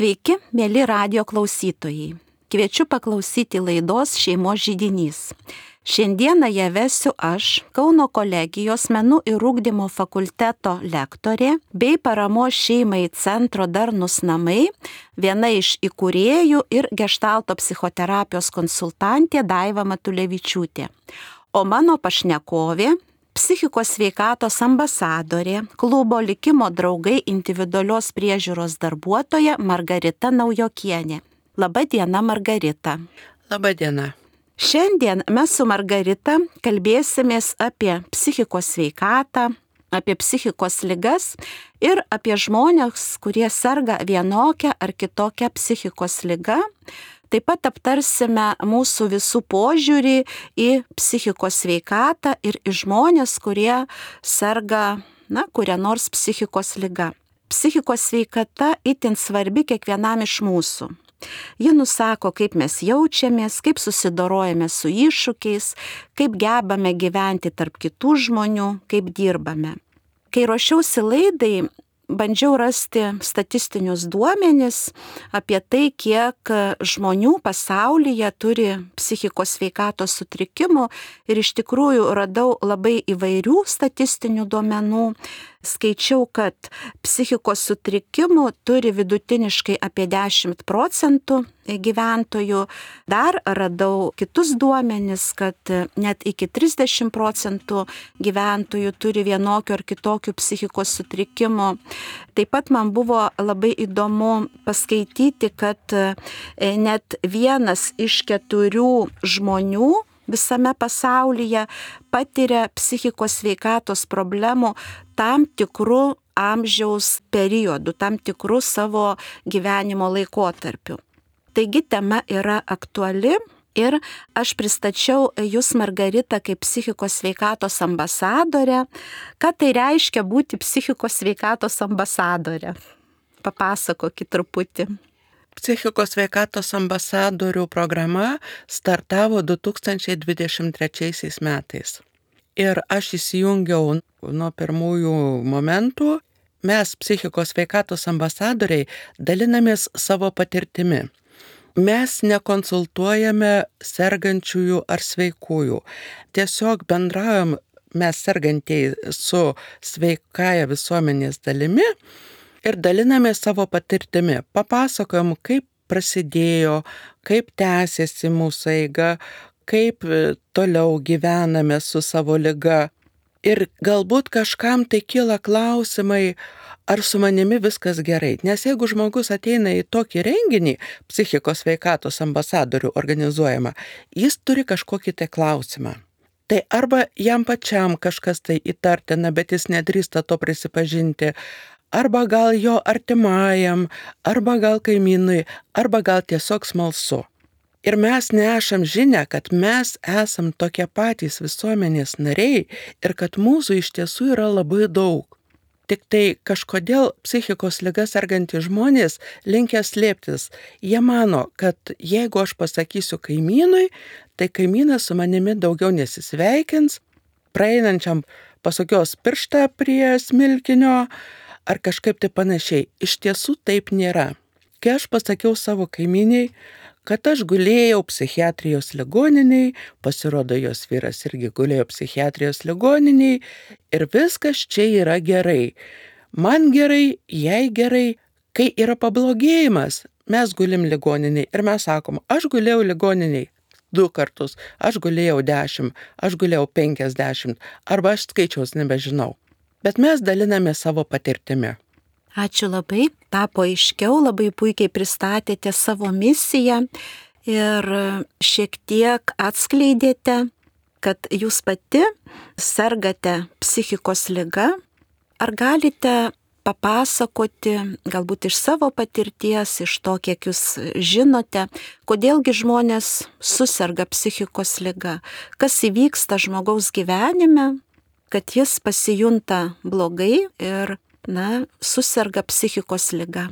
Sveiki, mėly radio klausytojai. Kviečiu paklausyti laidos šeimos žydinys. Šiandieną ją vesiu aš, Kauno kolegijos menų ir ūkdymo fakulteto lektorė bei paramos šeimai centro Darnus namai, viena iš įkūrėjų ir gestalto psichoterapijos konsultantė Daiva Matulevičiūtė. O mano pašnekovė psichikos sveikatos ambasadorė, klubo likimo draugai individualios priežiūros darbuotoja Margarita Naujokienė. Labadiena, Margarita. Labadiena. Šiandien mes su Margarita kalbėsimės apie psichikos sveikatą, apie psichikos ligas ir apie žmonės, kurie serga vienokią ar kitokią psichikos lygą. Taip pat aptarsime mūsų visų požiūrį į psichikos sveikatą ir į žmonės, kurie serga, na, kuria nors psichikos lyga. Psichikos sveikata itin svarbi kiekvienam iš mūsų. Ji nusako, kaip mes jaučiamės, kaip susidorojame su iššūkiais, kaip gebame gyventi tarp kitų žmonių, kaip dirbame. Kai ruošiausi laidai, bandžiau rasti statistinius duomenis apie tai, kiek žmonių pasaulyje turi psichikos sveikatos sutrikimų ir iš tikrųjų radau labai įvairių statistinių duomenų. Skaičiau, kad psichikos sutrikimų turi vidutiniškai apie 10 procentų gyventojų. Dar radau kitus duomenis, kad net iki 30 procentų gyventojų turi vienokių ar kitokių psichikos sutrikimų. Taip pat man buvo labai įdomu paskaityti, kad e, net vienas iš keturių žmonių visame pasaulyje patiria psichikos sveikatos problemų tam tikrų amžiaus periodų, tam tikrų savo gyvenimo laikotarpių. Taigi tema yra aktuali Ir aš pristačiau jūs, Margarita, kaip psichikos sveikatos ambasadorė. Ką tai reiškia būti psichikos sveikatos ambasadorė? Papasakokit truputį. Psichikos sveikatos ambasadorių programa startavo 2023 metais. Ir aš įsijungiau nuo pirmųjų momentų. Mes, psichikos sveikatos ambasadoriai, dalinamės savo patirtimi Mes nekonsultuojame sergančiųjų ar sveikųjų. Tiesiog bendraujam mes sergantieji su sveikaja visuomenės dalimi ir daliname savo patirtimi. Papasakojam, kaip prasidėjo, kaip tęsiasi mūsų eiga, kaip toliau gyvename su savo lyga. Ir galbūt kažkam tai kyla klausimai, ar su manimi viskas gerai. Nes jeigu žmogus ateina į tokį renginį, psichikos veikatos ambasadorių organizuojama, jis turi kažkokį tai klausimą. Tai arba jam pačiam kažkas tai įtartina, bet jis nedrįsta to prisipažinti, arba gal jo artimajam, arba gal kaimynui, arba gal tiesiog smalsu. Ir mes nešam žinę, kad mes esam tokie patys visuomenės nariai ir kad mūsų iš tiesų yra labai daug. Tik tai kažkodėl psichikos lyga sergantys žmonės linkia slėptis. Jie mano, kad jeigu aš pasakysiu kaimynui, tai kaimynas su manimi daugiau nesisveikins, praeinančiam pasakios pirštą prie smilkinio ar kažkaip tai panašiai. Iš tiesų taip nėra. Kai aš pasakiau savo kaimyniai, kad aš gulėjau psichiatrijos ligoniniai, pasirodo jos vyras irgi gulėjo psichiatrijos ligoniniai ir viskas čia yra gerai. Man gerai, jai gerai, kai yra pablogėjimas, mes gulim ligoniniai ir mes sakom, aš gulėjau ligoniniai du kartus, aš gulėjau dešimt, aš gulėjau penkiasdešimt, arba aš skaičiaus nebežinau. Bet mes daliname savo patirtimi. Ačiū labai, tapo aiškiau, labai puikiai pristatėte savo misiją ir šiek tiek atskleidėte, kad jūs pati sergate psichikos lyga. Ar galite papasakoti, galbūt iš savo patirties, iš to, kiek jūs žinote, kodėlgi žmonės susirga psichikos lyga, kas įvyksta žmogaus gyvenime, kad jis pasijunta blogai ir na, susirga psichikos lyga.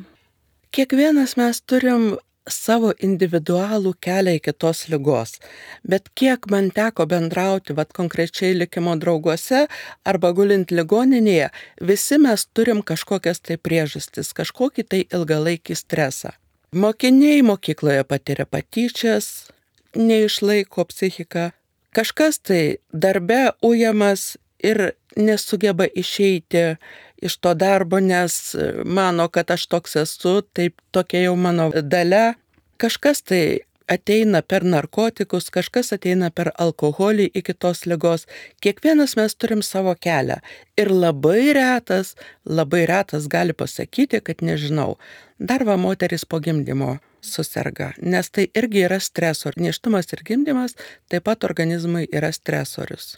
Kiekvienas mes turim savo individualų kelią iki tos lygos. Bet kiek man teko bendrauti, vad konkrečiai likimo drauguose arba gulint ligoninėje, visi mes turim kažkokias tai priežastis, kažkokį tai ilgalaikį stresą. Mokiniai mokykloje patiria patyčias, neišlaiko psichiką, kažkas tai darbe ujamas ir nesugeba išeiti iš to darbo, nes mano, kad aš toks esu, taip tokia jau mano dalė. Kažkas tai ateina per narkotikus, kažkas ateina per alkoholį iki tos lygos. Kiekvienas mes turim savo kelią. Ir labai retas, labai retas gali pasakyti, kad nežinau. Dar va moteris po gimdymo susirga, nes tai irgi yra stresor. Neštumas ir gimdymas taip pat organizmui yra stresorius.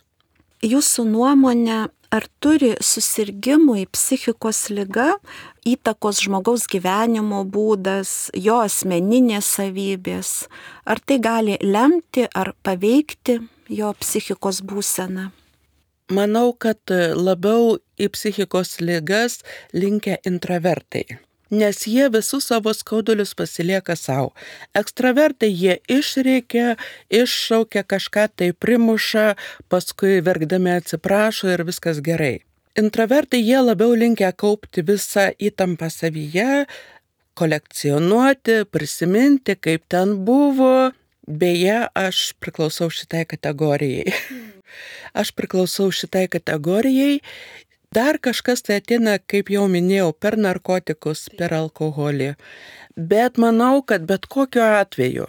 Jūsų nuomonė, ar turi susirgymui psichikos lyga įtakos žmogaus gyvenimo būdas, jo asmeninės savybės, ar tai gali lemti ar paveikti jo psichikos būseną? Manau, kad labiau į psichikos lygas linkia intravertai nes jie visus savo skaudulius pasilieka savo. Ekstravertai jie išreikia, iššaukia kažką tai primuša, paskui verkdami atsiprašo ir viskas gerai. Intravertai jie labiau linkia kaupti visą įtampą savyje, kolekcionuoti, prisiminti, kaip ten buvo. Beje, aš priklausau šitai kategorijai. Aš priklausau šitai kategorijai Dar kažkas tai ateina, kaip jau minėjau, per narkotikus, per alkoholį. Bet manau, kad bet kokiu atveju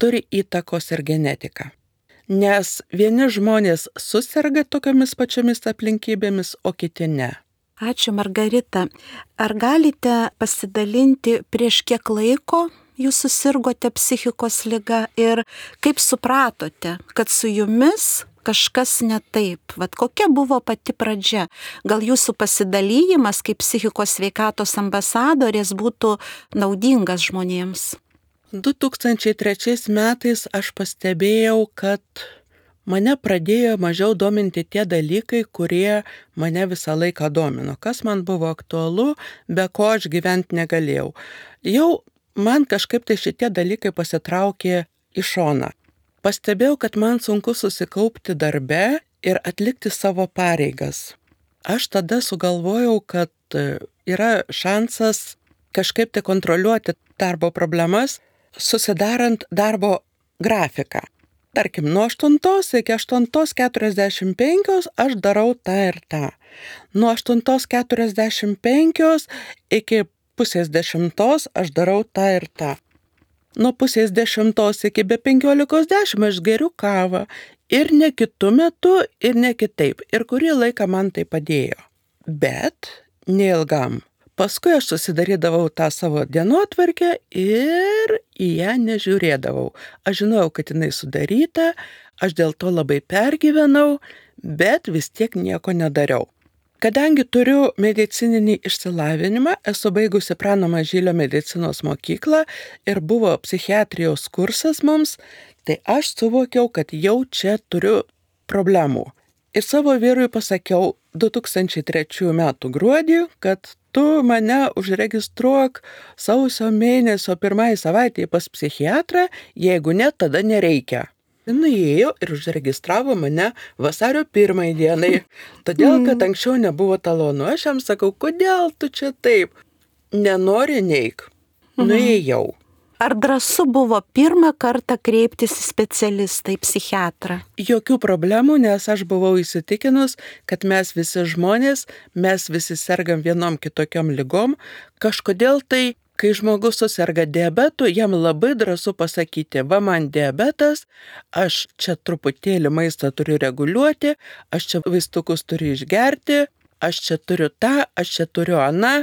turi įtakos ir genetika. Nes vieni žmonės susirga tokiamis pačiamis aplinkybėmis, o kiti ne. Ačiū, Margarita. Ar galite pasidalinti prieš kiek laiko jūs susirgote psichikos lyga ir kaip supratote, kad su jumis kažkas ne taip. Vat kokia buvo pati pradžia? Gal jūsų pasidalymas kaip psichikos sveikatos ambasadorės būtų naudingas žmonėms? 2003 metais aš pastebėjau, kad mane pradėjo mažiau dominti tie dalykai, kurie mane visą laiką domino. Kas man buvo aktualu, be ko aš gyventi negalėjau. Jau man kažkaip tai šitie dalykai pasitraukė į šoną pastebėjau, kad man sunku susikaupti darbe ir atlikti savo pareigas. Aš tada sugalvojau, kad e, yra šansas kažkaip tai kontroliuoti darbo problemas, susidarant darbo grafiką. Tarkim, nuo 8 iki 8.45 aš darau tą ir tą. Nuo 8.45 iki pusės dešimtos aš darau tą ir tą. Nuo pusės dešimtos iki be penkiolikos dešimt aš geriu kavą. Ir ne kitų metų, ir ne kitaip. Ir kurį laiką man tai padėjo. Bet neilgam. Paskui aš susidarydavau tą savo dienotvarkę ir į ją nežiūrėdavau. Aš žinojau, kad jinai sudaryta, aš dėl to labai pergyvenau, bet vis tiek nieko nedariau. Kadangi turiu medicininį išsilavinimą, esu baigusi Prano Mažylio medicinos mokyklą ir buvo psichiatrijos kursas mums, tai aš suvokiau, kad jau čia turiu problemų. Ir savo vyrui pasakiau 2003 m. gruodį, kad tu mane užregistruok sausio mėnesio pirmąjį savaitę pas psichiatrą, jeigu ne, tada nereikia nuėjo ir užregistravo mane vasario pirmai dienai, todėl kad mm. anksčiau nebuvo talonų. Aš jam sakau, kodėl tu čia taip? Nenori neik. Mhm. Nuėjau. Ar drąsu buvo pirmą kartą kreiptis į specialistą, į psichiatrą? Jokių problemų, nes aš buvau įsitikinus, kad mes visi žmonės, mes visi sergam vienom kitokiom lygom, kažkodėl tai kai žmogus susirga diabetu, jam labai drąsu pasakyti, va man diabetas, aš čia truputėlį maistą turiu reguliuoti, aš čia vaistukus turiu išgerti, aš čia turiu tą, aš čia turiu aną,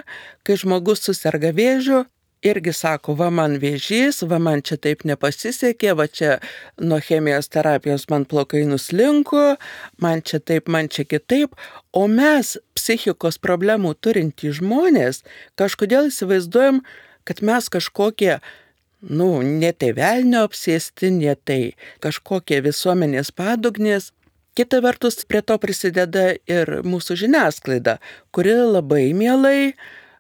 kai žmogus susirga vėžiu, irgi sako, va man vėžys, va man čia taip nepasisekė, va čia nuo chemijos terapijos man plokai nuslinko, man čia taip, man čia kitaip, o mes, psichikos problemų turintys žmonės, kažkodėl įsivaizduojam, kad mes kažkokie, nu, ne tai velnio apsėsti, ne tai kažkokie visuomenės padugnės. Kita vertus, prie to prisideda ir mūsų žiniasklaida, kuri labai mielai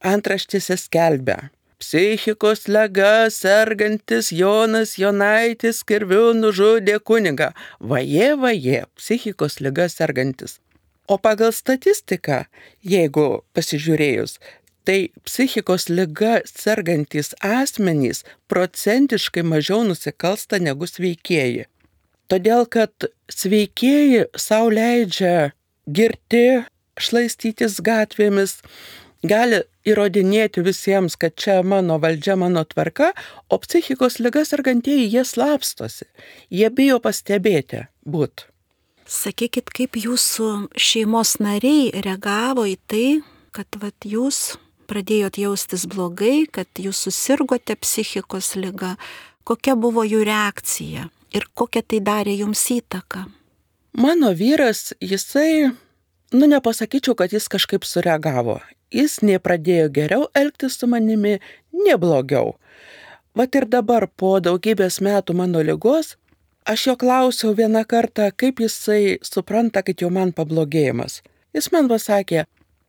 antraštėse skelbia psichikos lega sergantis Jonas Jonaitis kirviu nužudė kunigą. Vaje, vaje, psichikos lega sergantis. O pagal statistiką, jeigu pasižiūrėjus, tai psichikos lyga sergantis asmenys procentiškai mažiau nusikalsta negu sveikieji. Todėl, kad sveikieji savo leidžia girti, šlaistytis gatvėmis, gali įrodinėti visiems, kad čia mano valdžia, mano tvarka, o psichikos lygas sergantieji jie slapstosi, jie bijo pastebėti būt. Sakykit, kaip jūsų šeimos nariai reagavo į tai, kad vat, jūs pradėjot jaustis blogai, kad jūs susirgote psichikos lyga, kokia buvo jų reakcija ir kokią tai darė jums įtaką? Mano vyras, jisai, nu nepasakyčiau, kad jis kažkaip sureagavo jis nepradėjo geriau elgtis su manimi, ne blogiau. Vat ir dabar po daugybės metų mano lygos, aš jo klausiau vieną kartą, kaip jisai supranta, kad jau man pablogėjimas. Jis man pasakė,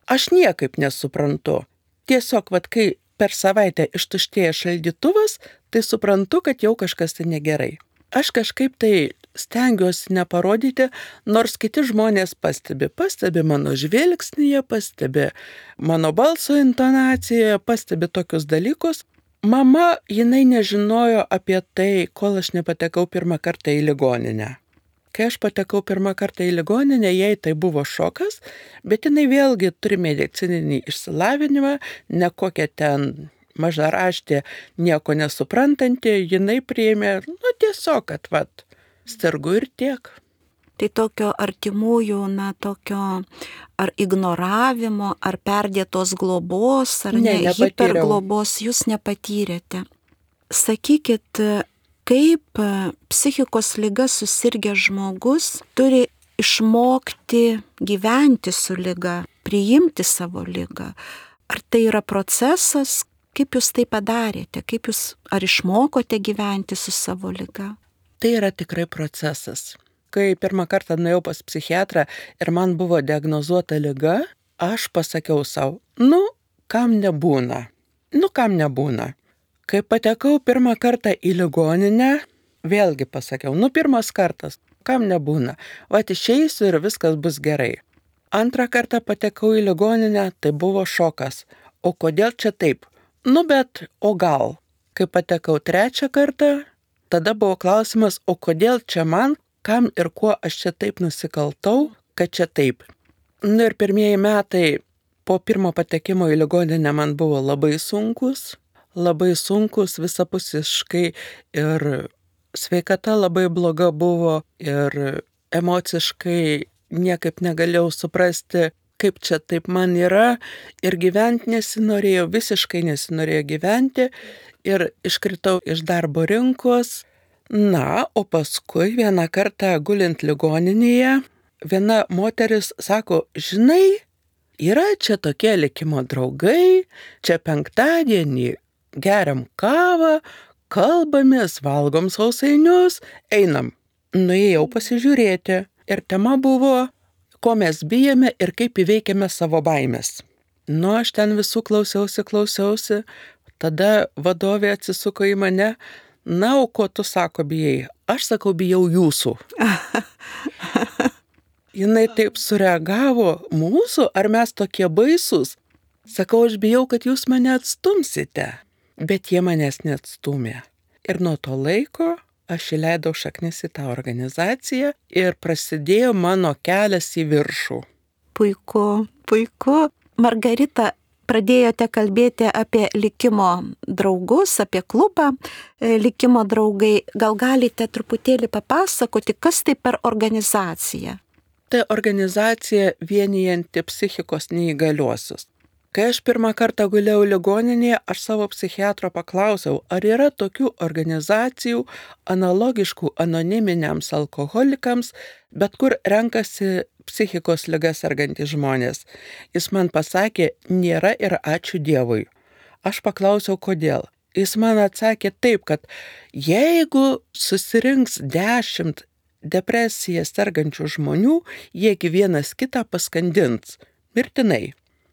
aš niekaip nesuprantu. Tiesiog, vad, kai per savaitę ištuštėja šaldytuvas, tai suprantu, kad jau kažkas tai negerai. Aš kažkaip tai stengiuosi neparodyti, nors kiti žmonės pastebi. Pastebi mano žvilgsnyje, pastebi mano balso intonacijoje, pastebi tokius dalykus. Mama, jinai nežinojo apie tai, kol aš nepatekau pirmą kartą į ligoninę. Kai aš patekau pirmą kartą į ligoninę, jai tai buvo šokas, bet jinai vėlgi turi medicininį išsilavinimą, ne kokią ten maža raštė, nieko nesuprantanti, jinai priėmė, nu tiesiog, kad vat, sergu ir tiek. Tai tokio artimųjų, na, tokio ar ignoravimo, ar perdėtos globos, ar ne, ne hiperglobos jūs nepatyrėte. Sakykit, kaip psichikos lyga susirgęs žmogus turi išmokti gyventi su lyga, priimti savo lygą. Ar tai yra procesas, kaip jūs tai padarėte, kaip jūs ar išmokote gyventi su savo lyga? Tai yra tikrai procesas. Kai pirmą kartą nuėjau pas psichiatrą ir man buvo diagnozuota lyga, aš pasakiau savo, nu, kam nebūna, nu, kam nebūna. Kai patekau pirmą kartą į ligoninę, vėlgi pasakiau, nu, pirmas kartas, kam nebūna, va išeisiu ir viskas bus gerai. Antrą kartą patekau į ligoninę, tai buvo šokas. O kodėl čia taip? Nu bet, o gal? Kai patekau trečią kartą, tada buvo klausimas, o kodėl čia man, kam ir kuo aš čia taip nusikaltau, kad čia taip. Na ir pirmieji metai po pirmo patekimo į ligoninę man buvo labai sunkus, labai sunkus visapusiškai ir sveikata labai bloga buvo ir emociškai niekaip negalėjau suprasti, kaip čia taip man yra ir gyventi nesinorėjau, visiškai nesinorėjau gyventi ir iškritau iš darbo rinkos. Na, o paskui vieną kartą gulint ligoninėje, viena moteris sako, žinai, yra čia tokie likimo draugai, čia penktadienį geriam kavą, kalbamės, valgom sausainius, einam. Nuėjau pasižiūrėti ir tema buvo, ko mes bijome ir kaip įveikiame savo baimės. Nu, aš ten visų klausiausi, klausiausi, Tada vadovė atsisuko į mane, na, o ko tu sako bijai? Aš sakau, bijau jūsų. Jinai taip sureagavo, mūsų, ar mes tokie baisus? Sakau, aš bijau, kad jūs mane atstumsite, bet jie manęs neatstumė. Ir nuo to laiko aš įleidau šaknis į tą organizaciją ir prasidėjo mano kelias į viršų. Puiku, puiku. Margarita, pradėjote kalbėti apie likimo draugus, apie klubą e, likimo draugai. Gal galite truputėlį papasakoti, kas tai per organizacija? Tai organizacija vienijanti psichikos neįgaliuosius. Kai aš pirmą kartą guliau ligoninėje, aš savo psichiatro paklausiau, ar yra tokių organizacijų analogiškų anoniminiams alkoholikams, bet kur renkasi psichikos lygas sergantys žmonės. Jis man pasakė, nėra ir ačiū Dievui. Aš paklausiau, kodėl. Jis man atsakė taip, kad jeigu susirinks dešimt depresiją sergančių žmonių, jiegi vienas kitą paskandins. Mirtinai.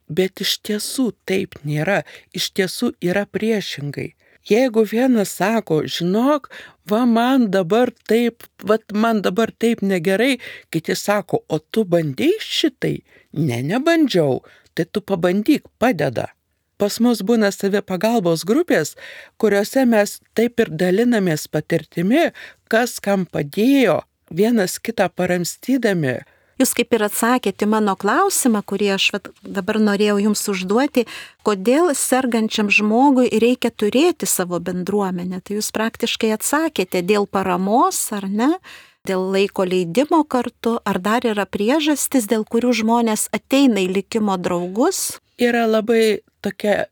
Bet iš tiesų taip nėra, iš tiesų yra priešingai. Jeigu vienas sako, žinok, va man dabar taip, va man dabar taip negerai, kiti sako, o tu bandėjai šitai? Ne, nebandžiau, tai tu pabandyk, padeda. Pas mus būna savi pagalbos grupės, kuriuose mes taip ir dalinamės patirtimi, kas kam padėjo, vienas kitą paramstydami, Jūs kaip ir atsakėte mano klausimą, kurį aš dabar norėjau jums užduoti, kodėl sergančiam žmogui reikia turėti savo bendruomenę. Tai jūs praktiškai atsakėte dėl paramos ar ne, dėl laiko leidimo kartu, ar dar yra priežastis, dėl kurių žmonės ateina į likimo draugus? Yra labai tokia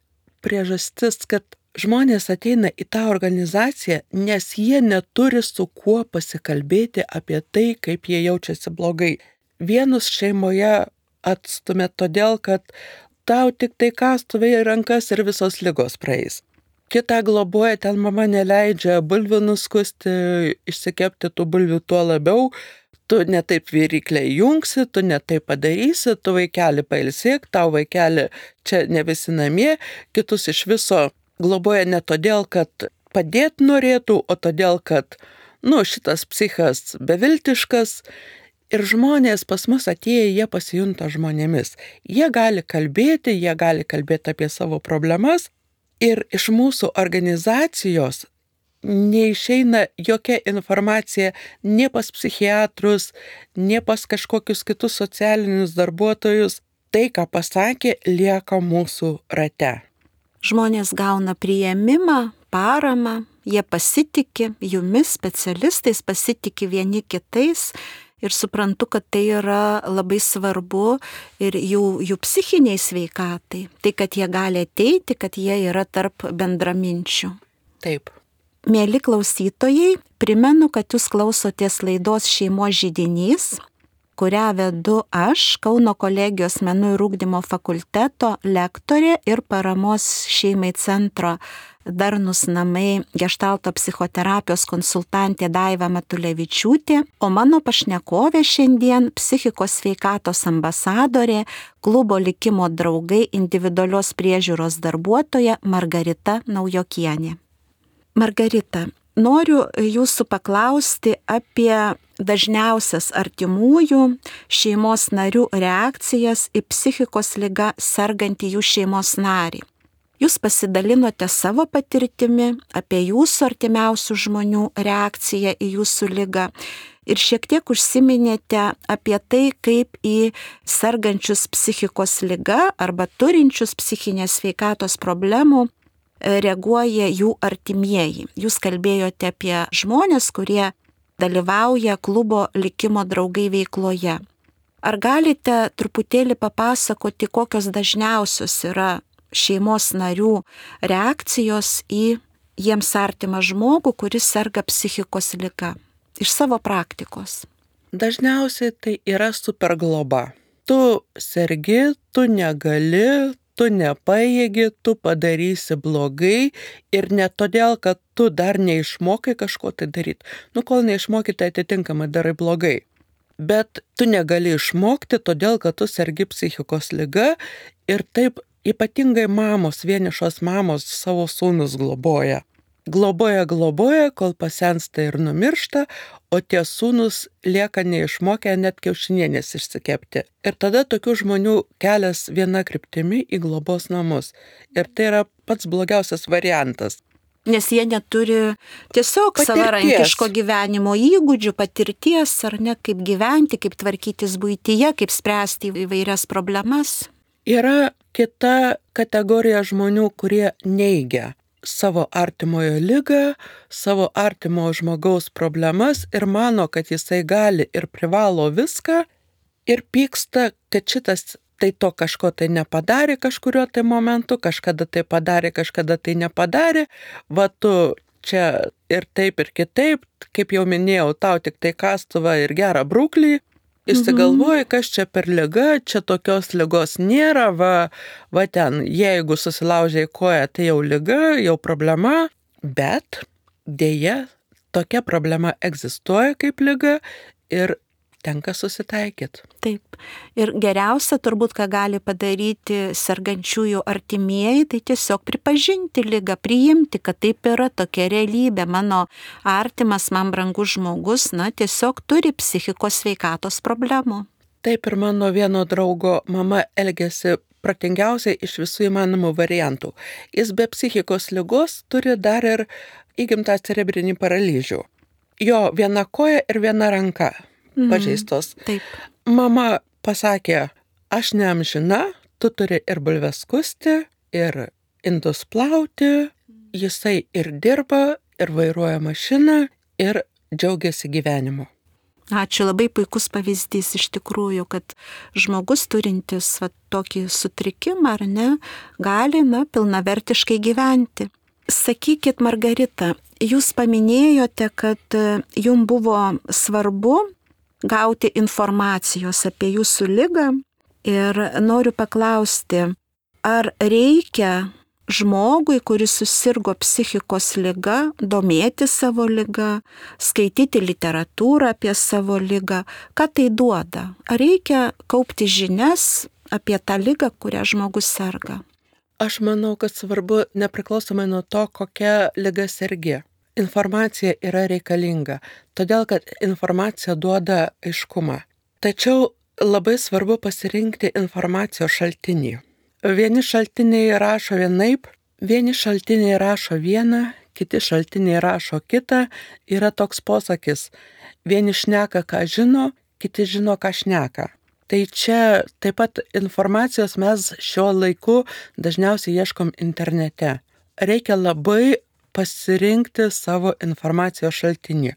priežastis, kad žmonės ateina į tą organizaciją, nes jie neturi su kuo pasikalbėti apie tai, kaip jie jaučiasi blogai vienus šeimoje atstumė todėl, kad tau tik tai kastuvai rankas ir visos lygos praeis. Kita globoja, ten mama neleidžia bulvių nuskusti, išsikepti tų bulvių tuo labiau, tu netaip virykliai jungsi, tu netaip padarysi, tu vaikelį pailsėk, tau vaikelį čia ne visi namie, kitus iš viso globoja ne todėl, kad padėti norėtų, o todėl, kad, nu, šitas psichas beviltiškas Ir žmonės pas mus atėję, jie pasijunta žmonėmis. Jie gali kalbėti, jie gali kalbėti apie savo problemas ir iš mūsų organizacijos neišeina jokia informacija nie pas psichiatrus, nie pas kažkokius kitus socialinius darbuotojus. Tai, ką pasakė, lieka mūsų rate. Žmonės gauna prieimimą, paramą, jie pasitikė jumis, specialistais, pasitikė vieni kitais ir suprantu, kad tai yra labai svarbu ir jų, jų psichiniai sveikatai. Tai, kad jie gali ateiti, kad jie yra tarp bendraminčių. Taip. Mėly klausytojai, primenu, kad jūs klausotės laidos šeimos žydinys, kurią vedu aš, Kauno kolegijos menų ir ūkdymo fakulteto lektorė ir paramos šeimai centro Darnus namai gestalto psichoterapijos konsultantė Daiva Matulevičiūtė, o mano pašnekovė šiandien psichikos sveikatos ambasadorė, klubo likimo draugai individualios priežiūros darbuotoja Margarita Naujokienė. Margarita, noriu jūsų paklausti apie dažniausias artimųjų šeimos narių reakcijas į psichikos lygą sergantį jų šeimos narį. Jūs pasidalinote savo patirtimi apie jūsų artimiausių žmonių reakciją į jūsų lygą ir šiek tiek užsiminėte apie tai, kaip į sergančius psichikos lyga arba turinčius psichinės sveikatos problemų reaguoja jų artimieji. Jūs kalbėjote apie žmonės, kurie dalyvauja klubo likimo draugai veikloje. Ar galite truputėlį papasakoti, kokios dažniausios yra šeimos narių reakcijos į jiems artimą žmogų, kuris serga psichikos lyga. Iš savo praktikos. Dažniausiai tai yra supergloba. Tu sergi, tu negali, tu nepaėgi, tu padarysi blogai ir ne todėl, kad tu dar neišmokai kažko tai daryti. Nu, kol neišmokai, tai atitinkamai darai blogai. Bet tu negali išmokti, todėl kad tu sergi psichikos lyga ir taip Ypatingai mamos, vienišos mamos savo sūnus globoja. Globoja, globoja, kol pasensta ir numiršta, o tie sūnus lieka neišmokę net kiaušinienės išsikepti. Ir tada tokių žmonių kelias viena kryptimi į globos namus. Ir tai yra pats blogiausias variantas. Nes jie neturi tiesiog patirties. savarankiško gyvenimo įgūdžių, patirties, ar ne, kaip gyventi, kaip tvarkytis būtyje, kaip spręsti įvairias problemas. Yra kita kategorija žmonių, kurie neigia savo artimojo lygą, savo artimo žmogaus problemas ir mano, kad jisai gali ir privalo viską ir pyksta, kad šitas tai to kažko tai nepadarė kažkurio tai momentu, kažkada tai padarė, kažkada tai nepadarė, va tu čia ir taip ir kitaip, kaip jau minėjau, tau tik tai kastuvą ir gerą brūklį, Įsigalvoji, mhm. kas čia per lyga, čia tokios lygos nėra, va, va ten, jeigu susilaužiai koją, tai jau lyga, jau problema, bet dėja tokia problema egzistuoja kaip lyga ir tenka susitaikyti. Taip. Ir geriausia turbūt, ką gali padaryti sergančiųjų artimieji, tai tiesiog pripažinti lygą, priimti, kad taip yra tokia realybė. Mano artimas, man brangus žmogus, na, tiesiog turi psichikos sveikatos problemų. Taip ir mano vieno draugo mama elgėsi protingiausiai iš visų įmanomų variantų. Jis be psichikos lygos turi dar ir įgimtą cerebrinį paralyžių. Jo viena koja ir viena ranka mm, pažeistos. Taip. Mama pasakė, aš neamžina, tu turi ir bulves kusti, ir indus plauti, jisai ir dirba, ir vairuoja mašiną, ir džiaugiasi gyvenimu. Ačiū labai puikus pavyzdys iš tikrųjų, kad žmogus turintis va, tokį sutrikimą ar ne, gali na, pilnavertiškai gyventi. Sakykit, Margarita, jūs paminėjote, kad e, jums buvo svarbu gauti informacijos apie jūsų lygą ir noriu paklausti, ar reikia žmogui, kuris susirgo psichikos lyga, domėti savo lygą, skaityti literatūrą apie savo lygą, ką tai duoda. Ar reikia kaupti žinias apie tą lygą, kurią žmogus serga? Aš manau, kad svarbu nepriklausomai nuo to, kokia lyga sergi. Informacija yra reikalinga, todėl kad informacija duoda aiškumą. Tačiau labai svarbu pasirinkti informacijos šaltinį. Vieni šaltiniai rašo vienaip, vieni šaltiniai rašo vieną, kiti šaltiniai rašo kitą. Yra toks posakis, vieni šneka, ką žino, kiti žino, ką šneka. Tai čia taip pat informacijos mes šiuo laiku dažniausiai ieškom internete. Reikia labai pasirinkti savo informacijos šaltinį.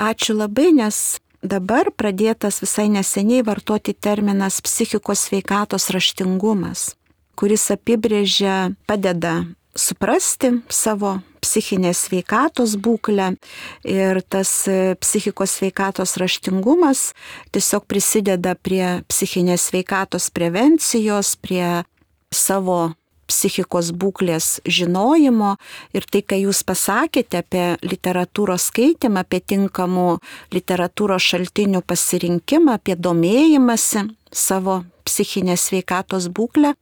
Ačiū labai, nes dabar pradėtas visai neseniai vartoti terminas psichikos sveikatos raštingumas kuris apibrėžia, padeda suprasti savo psichinės sveikatos būklę ir tas psichikos sveikatos raštingumas tiesiog prisideda prie psichinės sveikatos prevencijos, prie savo psichikos būklės žinojimo ir tai, ką jūs pasakėte apie literatūros skaitimą, apie tinkamų literatūros šaltinių pasirinkimą, apie domėjimąsi savo psichinės sveikatos būklę,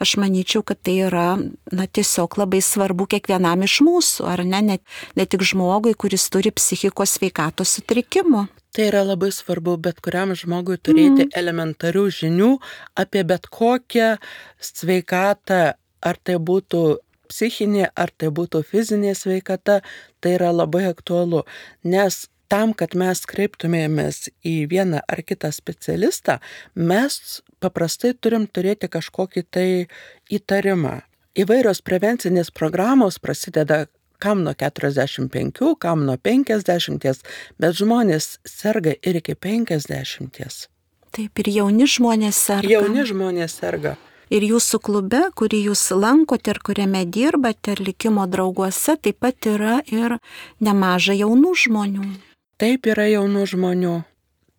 aš manyčiau, kad tai yra na, tiesiog labai svarbu kiekvienam iš mūsų, ar ne, ne, ne tik žmogui, kuris turi psichikos sveikatos sutrikimų. Tai yra labai svarbu bet kuriam žmogui turėti mm. elementarių žinių apie bet kokią sveikatą, ar tai būtų psichinė, ar tai būtų fizinė sveikata, tai yra labai aktualu, nes tam, kad mes kreiptumėmės į vieną ar kitą specialistą, mes paprastai turim turėti kažkokį tai įtarimą. Įvairios prevencinės programos prasideda kam nuo 45, kam nuo 50, bet žmonės serga ir iki 50. Taip, ir jauni žmonės serga. Jauni žmonės serga. Ir jūsų klube, kurį jūs lankote ir kuriame dirbate, ir likimo drauguose, taip pat yra ir nemaža jaunų žmonių. Taip yra jaunų žmonių.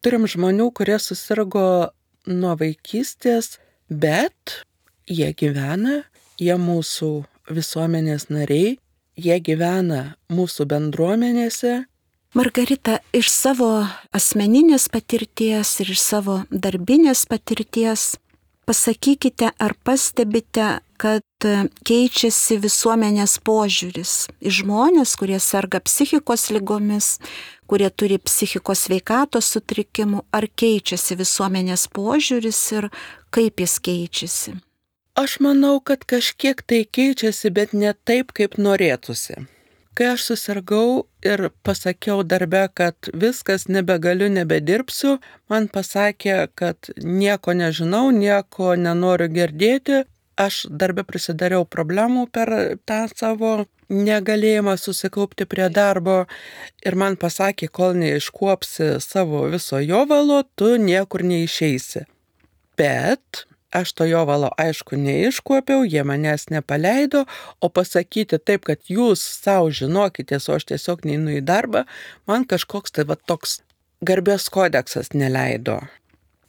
Turim žmonių, kurie susirgo nuo vaikystės, bet jie gyvena, jie mūsų visuomenės nariai, jie gyvena mūsų bendruomenėse. Margarita, iš savo asmeninės patirties ir iš savo darbinės patirties pasakykite, ar pastebite, kad keičiasi visuomenės požiūris į žmonės, kurie serga psichikos lygomis, kurie turi psichikos veikatos sutrikimų, ar keičiasi visuomenės požiūris ir kaip jis keičiasi? Aš manau, kad kažkiek tai keičiasi, bet ne taip, kaip norėtųsi. Kai aš susirgau ir pasakiau darbe, kad viskas nebegaliu, nebedirbsiu, man pasakė, kad nieko nežinau, nieko nenoriu girdėti, aš darbę prisidariau problemų per tą savo negalėjimą susikaupti prie darbo ir man pasakė, kol neiškuopsi savo viso jovalo, tu niekur neišeisi. Bet aš to jovalo aišku neiškuopiau, jie manęs nepaleido, o pasakyti taip, kad jūs savo žinokitės, o aš tiesiog neinu į darbą, man kažkoks tai va toks garbės kodeksas neleido.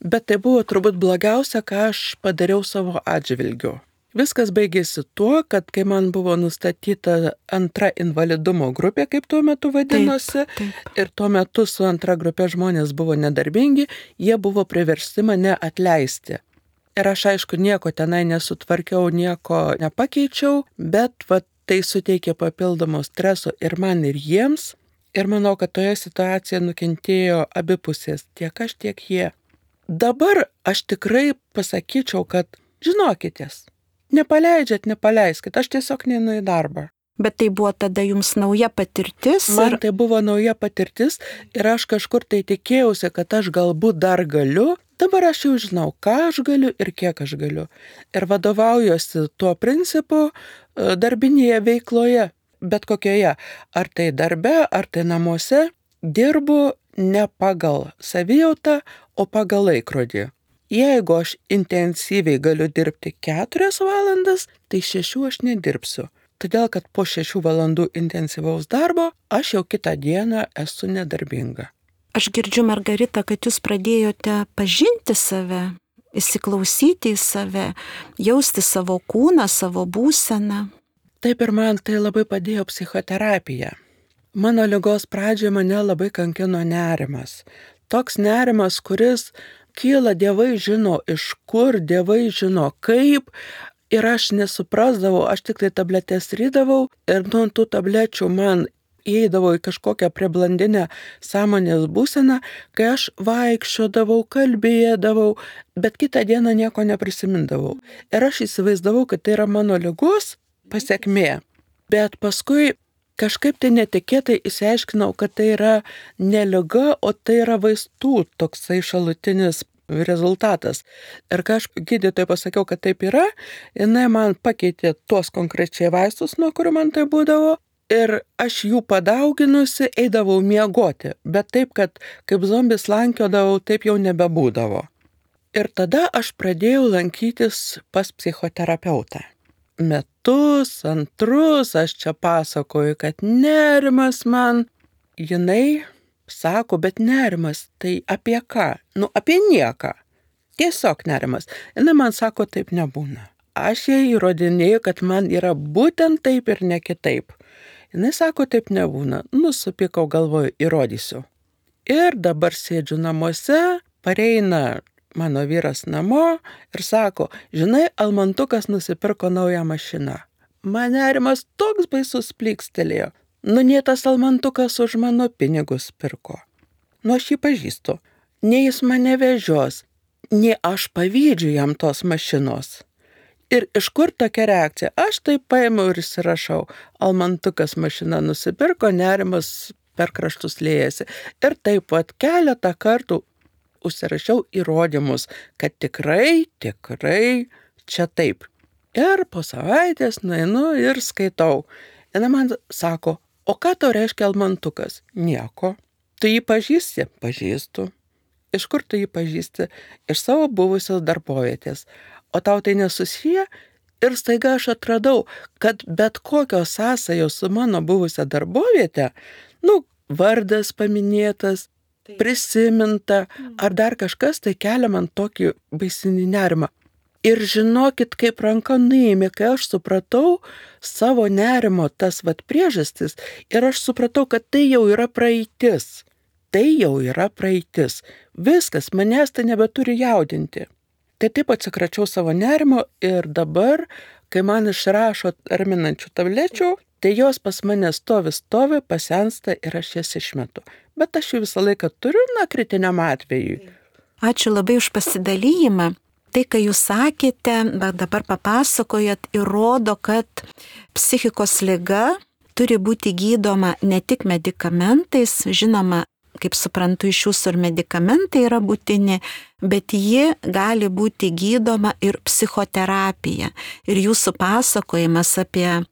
Bet tai buvo turbūt blogiausia, ką aš padariau savo atžvilgiu. Viskas baigėsi tuo, kad kai man buvo nustatyta antra invalidumo grupė, kaip tuo metu vadinosi, taip, taip. ir tuo metu su antra grupė žmonės buvo nedarbingi, jie buvo priversti mane atleisti. Ir aš aišku nieko tenai nesutvarkiau, nieko nepakeičiau, bet va, tai suteikė papildomo streso ir man, ir jiems. Ir manau, kad toje situacijoje nukentėjo abipusės, tiek aš, tiek jie. Dabar aš tikrai pasakyčiau, kad žinokitės, Nepaleidžiat, nepaleiskit, aš tiesiog neinu į darbą. Bet tai buvo tada jums nauja patirtis? Man ir... tai buvo nauja patirtis ir aš kažkur tai tikėjausi, kad aš galbūt dar galiu. Dabar aš jau žinau, ką aš galiu ir kiek aš galiu. Ir vadovaujuosi tuo principu e, darbinėje veikloje, bet kokioje. Ar tai darbe, ar tai namuose, dirbu ne pagal savijautą, o pagal laikrodį. Jeigu aš intensyviai galiu dirbti keturias valandas, tai šešių aš nedirbsiu. Todėl, kad po šešių valandų intensyvaus darbo aš jau kitą dieną esu nedarbinga. Aš girdžiu, Margarita, kad jūs pradėjote pažinti save, įsiklausyti į save, jausti savo kūną, savo būseną. Taip ir man tai labai padėjo psichoterapija. Mano lygos pradžioje mane labai kankino nerimas. Toks nerimas, kuris kyla, dievai žino iš kur, dievai žino kaip. Ir aš nesuprasdavau, aš tik tai tabletės rydavau ir nuo tų tablečių man įeidavo į kažkokią preblandinę sąmonės būseną, kai aš vaikščiodavau, kalbėdavau, bet kitą dieną nieko neprisimindavau. Ir aš įsivaizdavau, kad tai yra mano lygos pasiekmė. Bet paskui kažkaip tai netikėtai įsiaiškinau, kad tai yra ne lyga, o tai yra vaistų toksai šalutinis rezultatas. Ir kai aš gydytojai pasakiau, kad taip yra, jinai man pakeitė tuos konkrečiai vaistus, nuo kurių man tai būdavo. Ir aš jų padauginusi eidavau miegoti, bet taip, kad kaip zombis lankiodavau, taip jau nebebūdavo. Ir tada aš pradėjau lankytis pas psichoterapeutą metus, antrus aš čia pasakoju, kad nerimas man, jinai sako, bet nerimas tai apie ką? Nu, apie nieką. Tiesiog nerimas. Jinai man sako, taip nebūna. Aš jai įrodinėjau, kad man yra būtent taip ir ne kitaip. Jis sako, taip nebūna. Nusipikau galvoju, įrodysiu. Ir dabar sėdžiu namuose, pareina mano vyras namo ir sako, žinai, Almantukas nusipirko naują mašiną. Man nerimas toks baisus plykstelėjo. Nu, nie tas Almantukas už mano pinigus pirko. Nu, aš jį pažįstu. Ne jis mane vežios, ne aš pavydžiu jam tos mašinos. Ir iš kur tokia reakcija? Aš tai paėmiau ir įsirašau. Almantukas mašiną nusipirko, nerimas per kraštus lėjasi. Ir taip pat keletą kartų užsirašiau įrodymus, kad tikrai, tikrai čia taip. Ir po savaitės nueinu ir skaitau. Ir man sako, o ką tau reiškia almantukas? Nieko. Tu jį pažįsti? Pažįstu. Iš kur tu jį pažįsti? Iš savo buvusios darbovietės. O tau tai nesusiję? Ir staiga aš atradau, kad bet kokios sąsajos su mano buvusią darbovietę, nu, vardas paminėtas, prisiminta mm. ar dar kažkas, tai kelia man tokį baisinį nerimą. Ir žinokit, kaip ranka nuėmė, kai aš supratau savo nerimo tas vad priežastis ir aš supratau, kad tai jau yra praeitis. Tai jau yra praeitis. Viskas, manęs tai nebeturi jaudinti. Tai taip atsikračiau savo nerimo ir dabar, kai man išrašo raminančių tablečių, tai jos pas mane stovi, stovi, pasensta ir aš jas išmetu bet aš jų visą laiką turiu, na, kritiniam atvejui. Ačiū labai už pasidalyjimą. Tai, ką jūs sakėte, bet dabar papasakojat, įrodo, kad psichikos lyga turi būti gydoma ne tik medikamentais, žinoma, kaip suprantu, iš jūsų ir medikamentai yra būtini, bet ji gali būti gydoma ir psichoterapija. Ir jūsų pasakojimas apie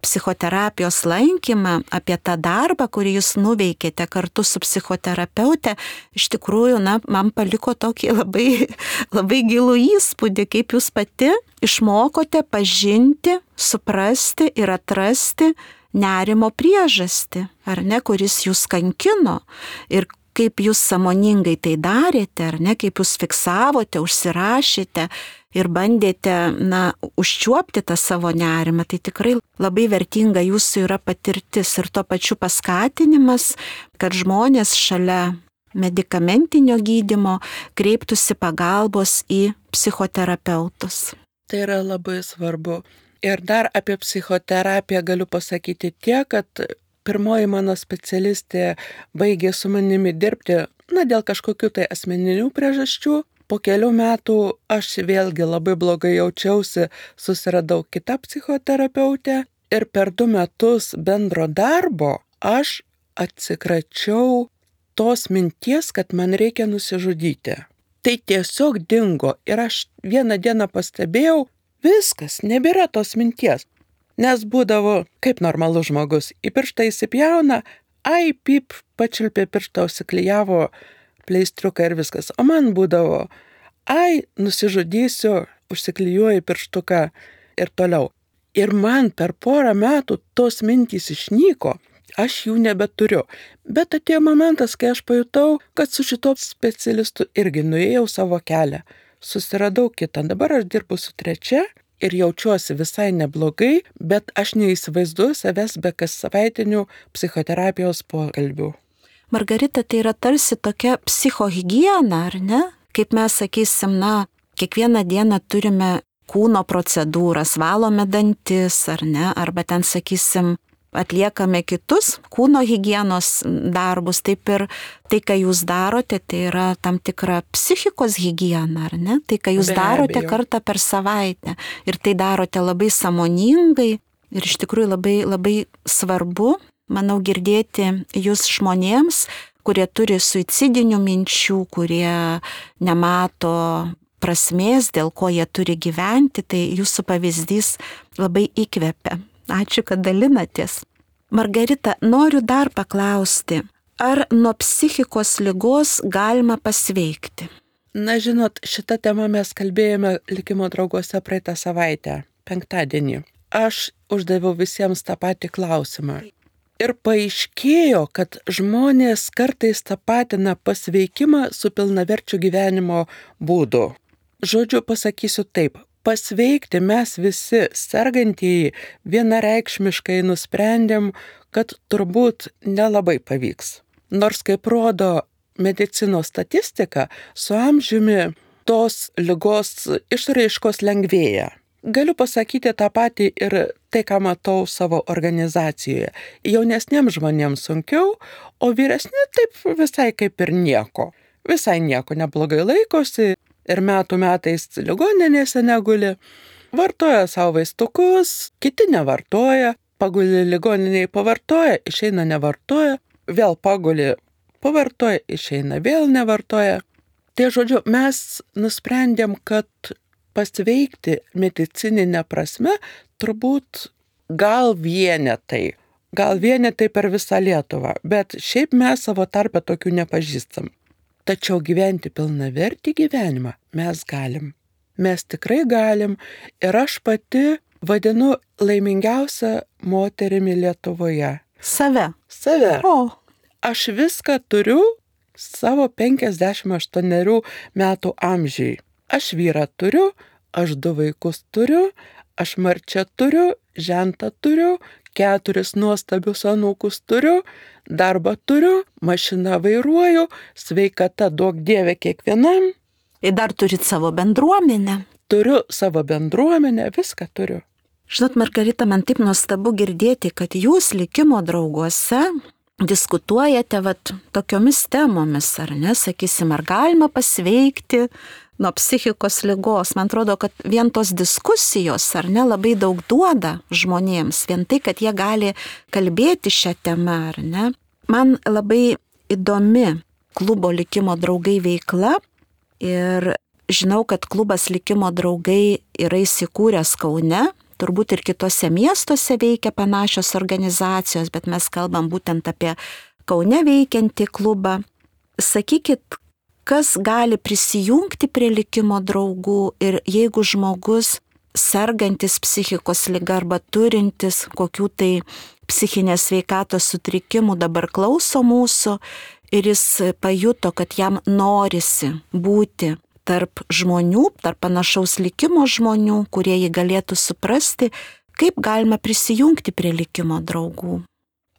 psichoterapijos lankymą, apie tą darbą, kurį jūs nuveikėte kartu su psichoterapeute, iš tikrųjų, na, man paliko tokį labai, labai gilų įspūdį, kaip jūs pati išmokote pažinti, suprasti ir atrasti nerimo priežastį, ar ne, kuris jūs kankino ir kaip jūs samoningai tai darėte, ar ne, kaip jūs fiksavote, užsirašėte ir bandėte, na, užčiuopti tą savo nerimą, tai tikrai labai vertinga jūsų yra patirtis ir tuo pačiu paskatinimas, kad žmonės šalia medicamentinio gydimo kreiptųsi pagalbos į psichoterapeutus. Tai yra labai svarbu. Ir dar apie psichoterapiją galiu pasakyti tiek, kad pirmoji mano specialistė baigė su manimi dirbti, na, dėl kažkokių tai asmeninių priežasčių. Po kelių metų aš vėlgi labai blogai jaučiausi, susiradau kitą psichoterapeutę ir per du metus bendro darbo aš atsikračiau tos minties, kad man reikia nusižudyti. Tai tiesiog dingo ir aš vieną dieną pastebėjau, viskas, nebėra tos minties. Nes būdavo, kaip normalus žmogus, į pirštą įsipjauna, ai, pip, pačilpė pirštą, užsiklyjavo pleistriuką ir viskas. O man būdavo, ai, nusižudysiu, užsiklyjuoju pirštuką ir toliau. Ir man per porą metų tos mintys išnyko aš jų nebeturiu. Bet atėjo momentas, kai aš pajutau, kad su šito specialistu irgi nuėjau savo kelią. Susiradau kitą, dabar aš dirbu su trečia ir jaučiuosi visai neblogai, bet aš neįsivaizduoju savęs be kas savaitinių psichoterapijos pokalbių. Margarita, tai yra tarsi tokia psichohigiena, ar ne? Kaip mes sakysim, na, kiekvieną dieną turime kūno procedūras, valome dantis, ar ne, arba ten, sakysim, atliekame kitus kūno hygienos darbus, taip ir tai, ką jūs darote, tai yra tam tikra psichikos hygiena, ar ne? Tai, ką jūs Be darote abejo. kartą per savaitę ir tai darote labai samoningai ir iš tikrųjų labai, labai svarbu, manau, girdėti jūs žmonėms, kurie turi suicidinių minčių, kurie nemato prasmės, dėl ko jie turi gyventi, tai jūsų pavyzdys labai įkvepia. Ačiū, kad dalinatės. Margarita, noriu dar paklausti, ar nuo psichikos lygos galima pasveikti? Na, žinot, šitą temą mes kalbėjome likimo drauguose praeitą savaitę, penktadienį. Aš uždaviau visiems tą patį klausimą. Ir paaiškėjo, kad žmonės kartais tapatina pasveikimą su pilnaverčiu gyvenimo būdu. Žodžiu, pasakysiu taip, pasveikti mes visi sergantieji vienareikšmiškai nusprendėm, kad turbūt nelabai pavyks. Nors kaip rodo medicinos statistika, su amžiumi tos lygos išraiškos lengvėja. Galiu pasakyti tą patį ir tai, ką matau savo organizacijoje. Jaunesniems žmonėms sunkiau, o vyresni taip visai kaip ir nieko. Visai nieko neblogai laikosi, ir metų metais ligoninėse neguli, vartoja savo vaistukus, kiti nevartoja, paguli ligoniniai pavartoja, išeina nevartoja, vėl paguli, pavartoja, išeina vėl nevartoja. Tai žodžiu, mes nusprendėm, kad pasveikti medicininę prasme turbūt gal vienetai, gal vienetai per visą Lietuvą, bet šiaip mes savo tarpę tokių nepažįstam. Tačiau gyventi pilnavertį gyvenimą mes galim. Mes tikrai galim ir aš pati vadinu laimingiausią moterimi Lietuvoje. Save. Save. O. Aš viską turiu savo 58 metų amžiai. Aš vyrą turiu, aš du vaikus turiu, aš marčią turiu, žentą turiu, keturis nuostabius anūkus turiu, darbą turiu, mašiną vairuoju, sveikata duok dievė kiekvienam. Ir dar turit savo bendruomenę. Turiu savo bendruomenę, viską turiu. Žinot, Margarita, man taip nuostabu girdėti, kad jūs likimo drauguose diskutuojate vat tokiomis temomis, ar ne, sakysim, ar galima pasveikti nuo psichikos lygos. Man atrodo, kad vien tos diskusijos ar ne labai daug duoda žmonėms, vien tai, kad jie gali kalbėti šią temą ar ne. Man labai įdomi klubo likimo draugai veikla ir žinau, kad klubas likimo draugai yra įsikūręs Kaune, turbūt ir kitose miestuose veikia panašios organizacijos, bet mes kalbam būtent apie Kaune veikiantį klubą. Sakykit, kas gali prisijungti prie likimo draugų ir jeigu žmogus sergantis psichikos lyga arba turintis kokių tai psichinės veikatos sutrikimų dabar klauso mūsų ir jis pajuto, kad jam norisi būti tarp žmonių, tarp panašaus likimo žmonių, kurie jį galėtų suprasti, kaip galima prisijungti prie likimo draugų.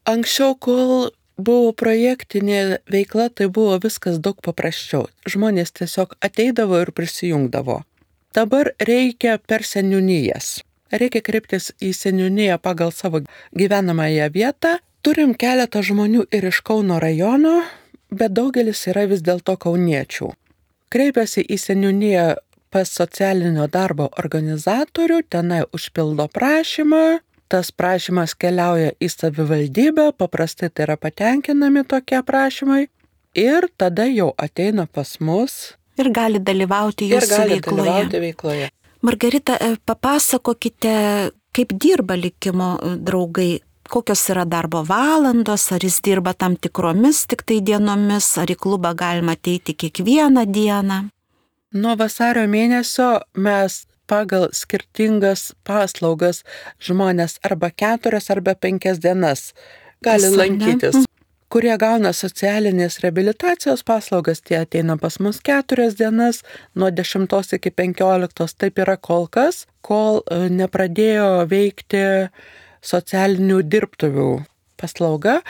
Anksčiau, kol buvo projektinė veikla, tai buvo viskas daug paprasčiau. Žmonės tiesiog ateidavo ir prisijungdavo. Dabar reikia per seniūnijas. Reikia kreiptis į seniūniją pagal savo gyvenamąją vietą. Turim keletą žmonių ir iš Kauno rajono, bet daugelis yra vis dėlto kauniečių. Kreipiasi į seniūniją pas socialinio darbo organizatorių, tenai užpildo prašymą, tas prašymas keliauja į savivaldybę, paprastai tai yra patenkinami tokie prašymai ir tada jau ateina pas mus. Ir gali dalyvauti jūsų gali veikloje. Dalyvauti veikloje. Margarita, e, papasakokite, kaip dirba likimo e, draugai, kokios yra darbo valandos, ar jis dirba tam tikromis tik tai dienomis, ar į klubą galima ateiti kiekvieną dieną. Nuo vasario mėnesio mes pagal skirtingas paslaugas žmonės arba keturias arba penkias dienas gali Visą, ne? lankytis. Kurie gauna socialinės rehabilitacijos paslaugas, tie ateina pas mus keturias dienas, nuo 10 iki 15, taip yra kol kas, kol e, nepradėjo veikti socialinių dirbtuvių paslauga.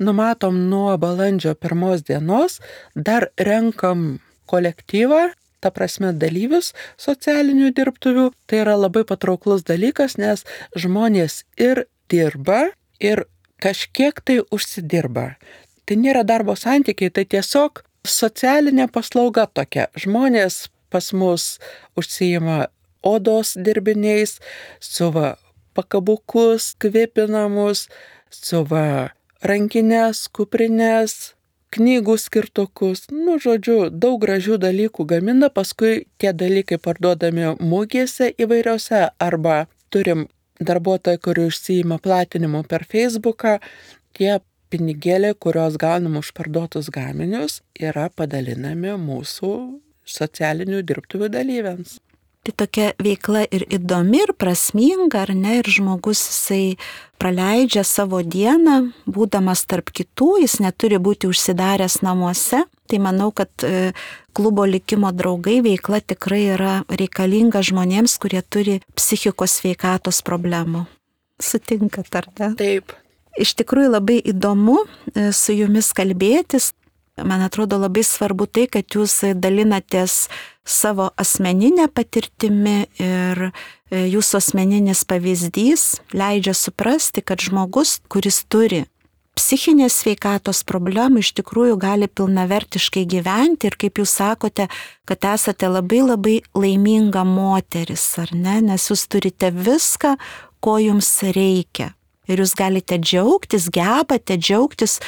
Numatom nuo balandžio pirmos dienos, dar renkam kolektyvą, ta prasme dalyvius socialinių dirbtuvių. Tai yra labai patrauklus dalykas, nes žmonės ir dirba, ir kažkiek tai užsidirba. Tai nėra darbo santykiai, tai tiesiog socialinė paslauga tokia. Žmonės pas mus užsijima odos dirbiniais, suva pakabukus, kvėpinamus, suva rankinės, kuprinės, knygų skirtukus, nu, žodžiu, daug gražių dalykų gamina, paskui tie dalykai parduodami mūgėse įvairiose arba turim darbuotojai, kurie užsijima platinimu per Facebooką, tie pinigėliai, kuriuos gaunam už parduotus gaminius, yra padalinami mūsų socialinių dirbtuvių dalyviams. Tai tokia veikla ir įdomi, ir prasminga, ar ne, ir žmogus jisai praleidžia savo dieną, būdamas tarp kitų, jis neturi būti užsidaręs namuose. Tai manau, kad e, klubo likimo draugai veikla tikrai yra reikalinga žmonėms, kurie turi psichikos sveikatos problemų. Sutinkat, ar ne? Taip. Iš tikrųjų labai įdomu e, su jumis kalbėtis. Man atrodo labai svarbu tai, kad jūs dalinatės savo asmeninę patirtimi ir e, jūsų asmeninis pavyzdys leidžia suprasti, kad žmogus, kuris turi psichinės sveikatos problemų, iš tikrųjų gali pilnavertiškai gyventi ir kaip jūs sakote, kad esate labai labai laiminga moteris, ar ne, nes jūs turite viską, ko jums reikia. Ir jūs galite džiaugtis, gebate džiaugtis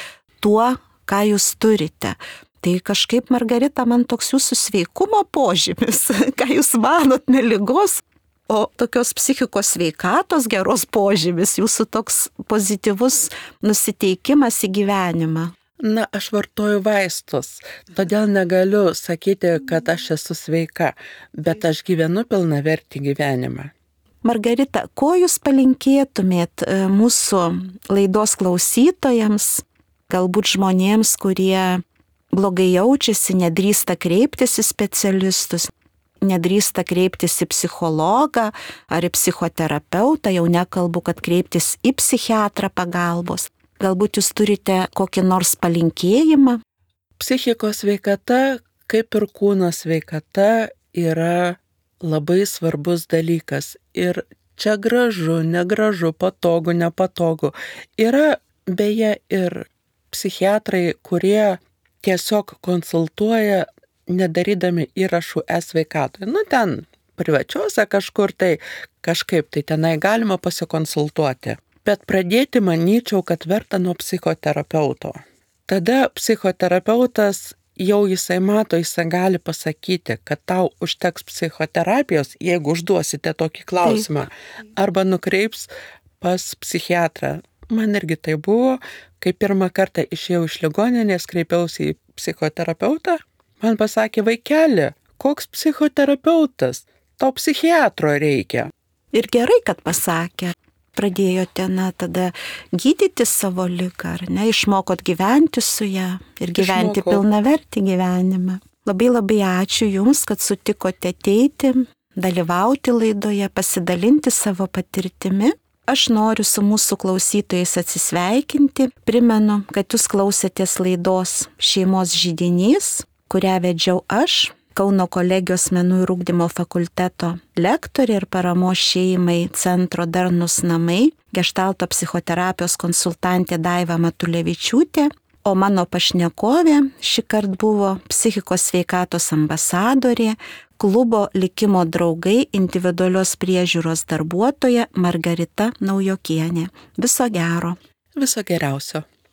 tuo, ką jūs turite. Tai kažkaip, Margarita, man toks jūsų sveikumo požymis, ką jūs manot, neligos, o tokios psichikos sveikatos geros požymis, jūsų toks pozityvus nusiteikimas į gyvenimą. Na, aš vartoju vaistus, todėl negaliu sakyti, kad aš esu sveika, bet aš gyvenu pilnavertį gyvenimą. Margarita, ko jūs palinkėtumėt e, mūsų laidos klausytojams, galbūt žmonėms, kurie blogai jaučiasi, nedrįsta kreiptis į specialistus, nedrįsta kreiptis į psichologą ar į psichoterapeutą, jau nekalbu, kad kreiptis į psichiatrą pagalbos. Galbūt jūs turite kokį nors palinkėjimą? Psichikos sveikata, kaip ir kūno sveikata, yra labai svarbus dalykas. Ir čia gražu, negražu, patogu, nepatogu. Yra beje ir psichiatrai, kurie tiesiog konsultuoja, nedarydami įrašų e-sveikatoje. Nu, ten privačiuose kažkur tai kažkaip tai tenai galima pasikonsultuoti. Bet pradėti manyčiau, kad verta nuo psichoterapeuto. Tada psichoterapeutas jau jisai mato, jisai gali pasakyti, kad tau užteks psichoterapijos, jeigu užduosite tokį klausimą. Arba nukreips pas psichiatrą. Man irgi tai buvo, kai pirmą kartą išėjau iš ligoninės, kreipiausi į psichoterapeutą, man pasakė vaikeli, koks psichoterapeutas, tau psichiatro reikia. Ir gerai, kad pasakė. pradėjote, na, tada gydyti savo lygą, ar ne, išmokot gyventi su ją ir gyventi Išmokau. pilnavertį gyvenimą. Labai labai ačiū Jums, kad sutikote ateiti, dalyvauti laidoje, pasidalinti savo patirtimi. Aš noriu su mūsų klausytojais atsisveikinti. Primenu, kad Jūs klausėtės laidos Šeimos žydinys, kurią vedžiau aš, Kauno kolegijos menų ir ūkdymo fakulteto lektorė ir paramos šeimai Centro Darnus namai, gestalto psichoterapijos konsultantė Daiva Matulevičiūtė, o mano pašnekovė šį kartą buvo psichikos sveikatos ambasadorė, klubo likimo draugai individualios priežiūros darbuotoja Margarita Naujokienė. Viso gero. Viso geriausio.